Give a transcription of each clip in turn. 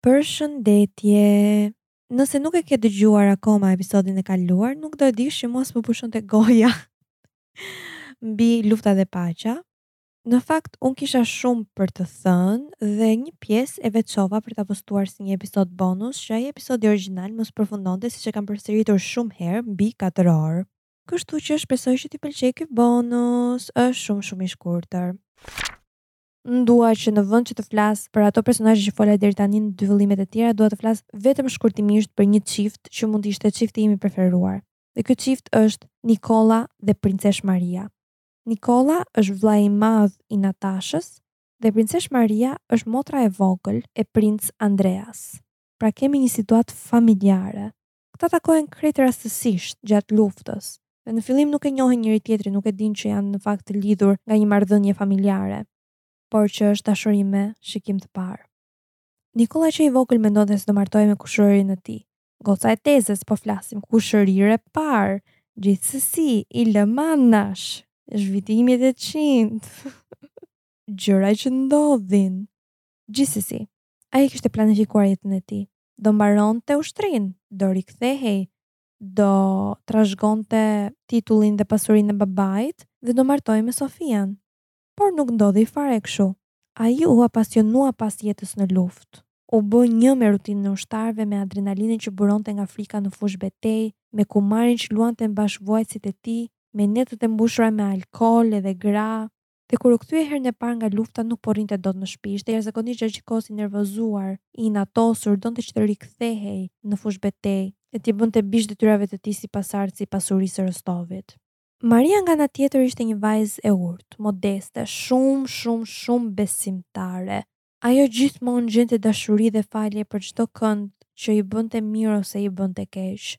Përshëndetje! Nëse nuk e ke dëgjuar akoma episodin e kaluar, nuk do e dish që mua s'më pushonte goja mbi lufta dhe paqja. Në fakt, unë kisha shumë për të thënë dhe një pjesë e veçova për ta postuar si një episod bonus që ai episodi origjinal mos përfundonte siç e kam përsëritur shumë herë mbi 4 orë. Kështu që shpresoj që t'ju pëlqejë ky bonus, është shumë shumë i shkurtër. Unë dua që në vend që të flas për ato personazhe që fola deri tani në dy vëllimet e tjera, dua të flas vetëm shkurtimisht për një çift që mund të ishte çifti im i preferuar. Dhe ky çift është Nikolla dhe Princeshë Maria. Nikolla është vëllai i madh i Natashës dhe Princeshë Maria është motra e vogël e Princ Andreas. Pra kemi një situatë familjare Këta takohen krejt rastësisht gjatë luftës dhe në fillim nuk e njohin njëri-tjetrin, nuk e dinë që janë në fakt të lidhur nga një marrëdhënie familjare, por që është dashuri me shikim të parë. Nikolla që i vogël mendonte se do martohej me kushërirën e tij. Goca e tezes, po flasim, kushërirë e parë! Gjithsesi, i lëmë anash! Është viti mijë e tetëqind! Gjëra që ndodhin! Gjithsesi, Ai e kishte planifikuar jetën e tij. Do mbaronte ushtrinë, do rikthehej, do trashëgonte titullin dhe pasurinë e babait dhe do martohej me Sofian. Por nuk ndodhi fare kështu. Ai u apasionua pas jetës në luftë. U bë një me rutinën e ushtarëve, me adrenalinën që buronte nga frika në fushëbetejë, me kumarin që luante me bashkëvuajtësit e tij, me netët e mbushura me alkool edhe gra, Dhe kur u kthye herën e parë nga lufta nuk po rrinte dot në shpi. Ishte jashtëzakonisht gjaknxehtë, i nervozuar, i inatosur, donte që të rikthehej në fushëbetejë e t'i bënte bisht detyrave të tij si pasardhës i pasurisë së Rostovit. Maria nga ana tjetër ishte një vajzë e urtë, modeste, shumë, shumë, shumë besimtare. Ajo gjithmonë gjente dashuri dhe falje për çdo kënd që i bënte mirë ose i bënte keq.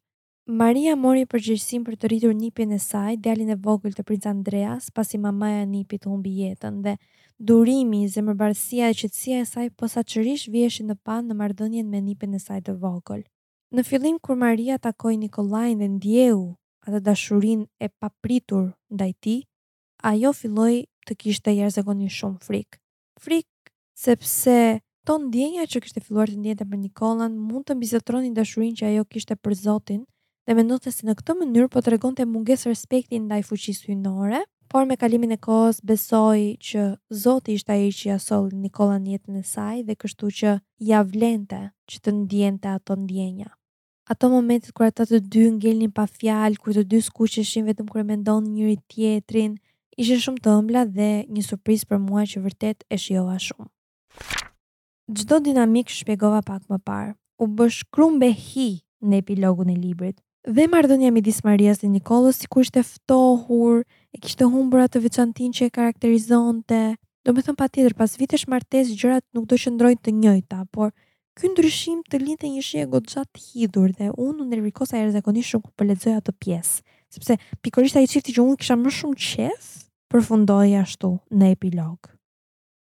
Maria mori përgjegjësinë për të rritur nipin e saj, djalin e vogël të Princ Andreas, pasi mamaja e nipit humbi jetën dhe durimi, zemërbardhësia dhe qetësia e saj posaçërisht viheshin në pah në marrëdhënien me nipin e saj të vogël. Në fillim kur Maria takoi Nikollan dhe ndjeu atë dashurinë e papritur ndaj tij, ajo filloi të kishte jashtëzakonisht shumë frikë. frikë sepse këto ndjenja që kishte filluar të ndjente për Nikollan mund të mbizotronin dashurinë që ajo kishte për Zotin dhe mendonte se në këtë mënyrë po tregonte mungesë respekti ndaj fuqisë hyjnore, por me kalimin e kohës besoi që Zoti ishte ai që ia solli Nikollan në jetën e saj dhe kështu që ia vlente që të ndjente ato ndjenja. Ato momentet kur ata të dy ngelnin pa fjalë, kur të dy skuqeshin vetëm kur e mendonin njëri tjetrin, ishin shumë të ëmbla dhe një surprizë për mua që vërtet e shijova shumë. Çdo dinamikë shpjegova pak më parë, u bë shkrumb e hi në epilogun e librit. Dhe marrëdhënia midis Marias dhe Nikollës sikur ishte ftohur, e kishte humbur atë veçantinë që e karakterizonte. Domethënë patjetër pas vitesh martesë gjërat nuk do qëndrojnë të njëjta, por Ky ndryshim të linte një shije goxha të hidhur dhe unë u nevrikosa jashtëzakonisht shumë kur po lexoja atë pjesë, sepse pikërisht ai çifti që unë kisha më shumë qejf përfundoi ashtu në epilog.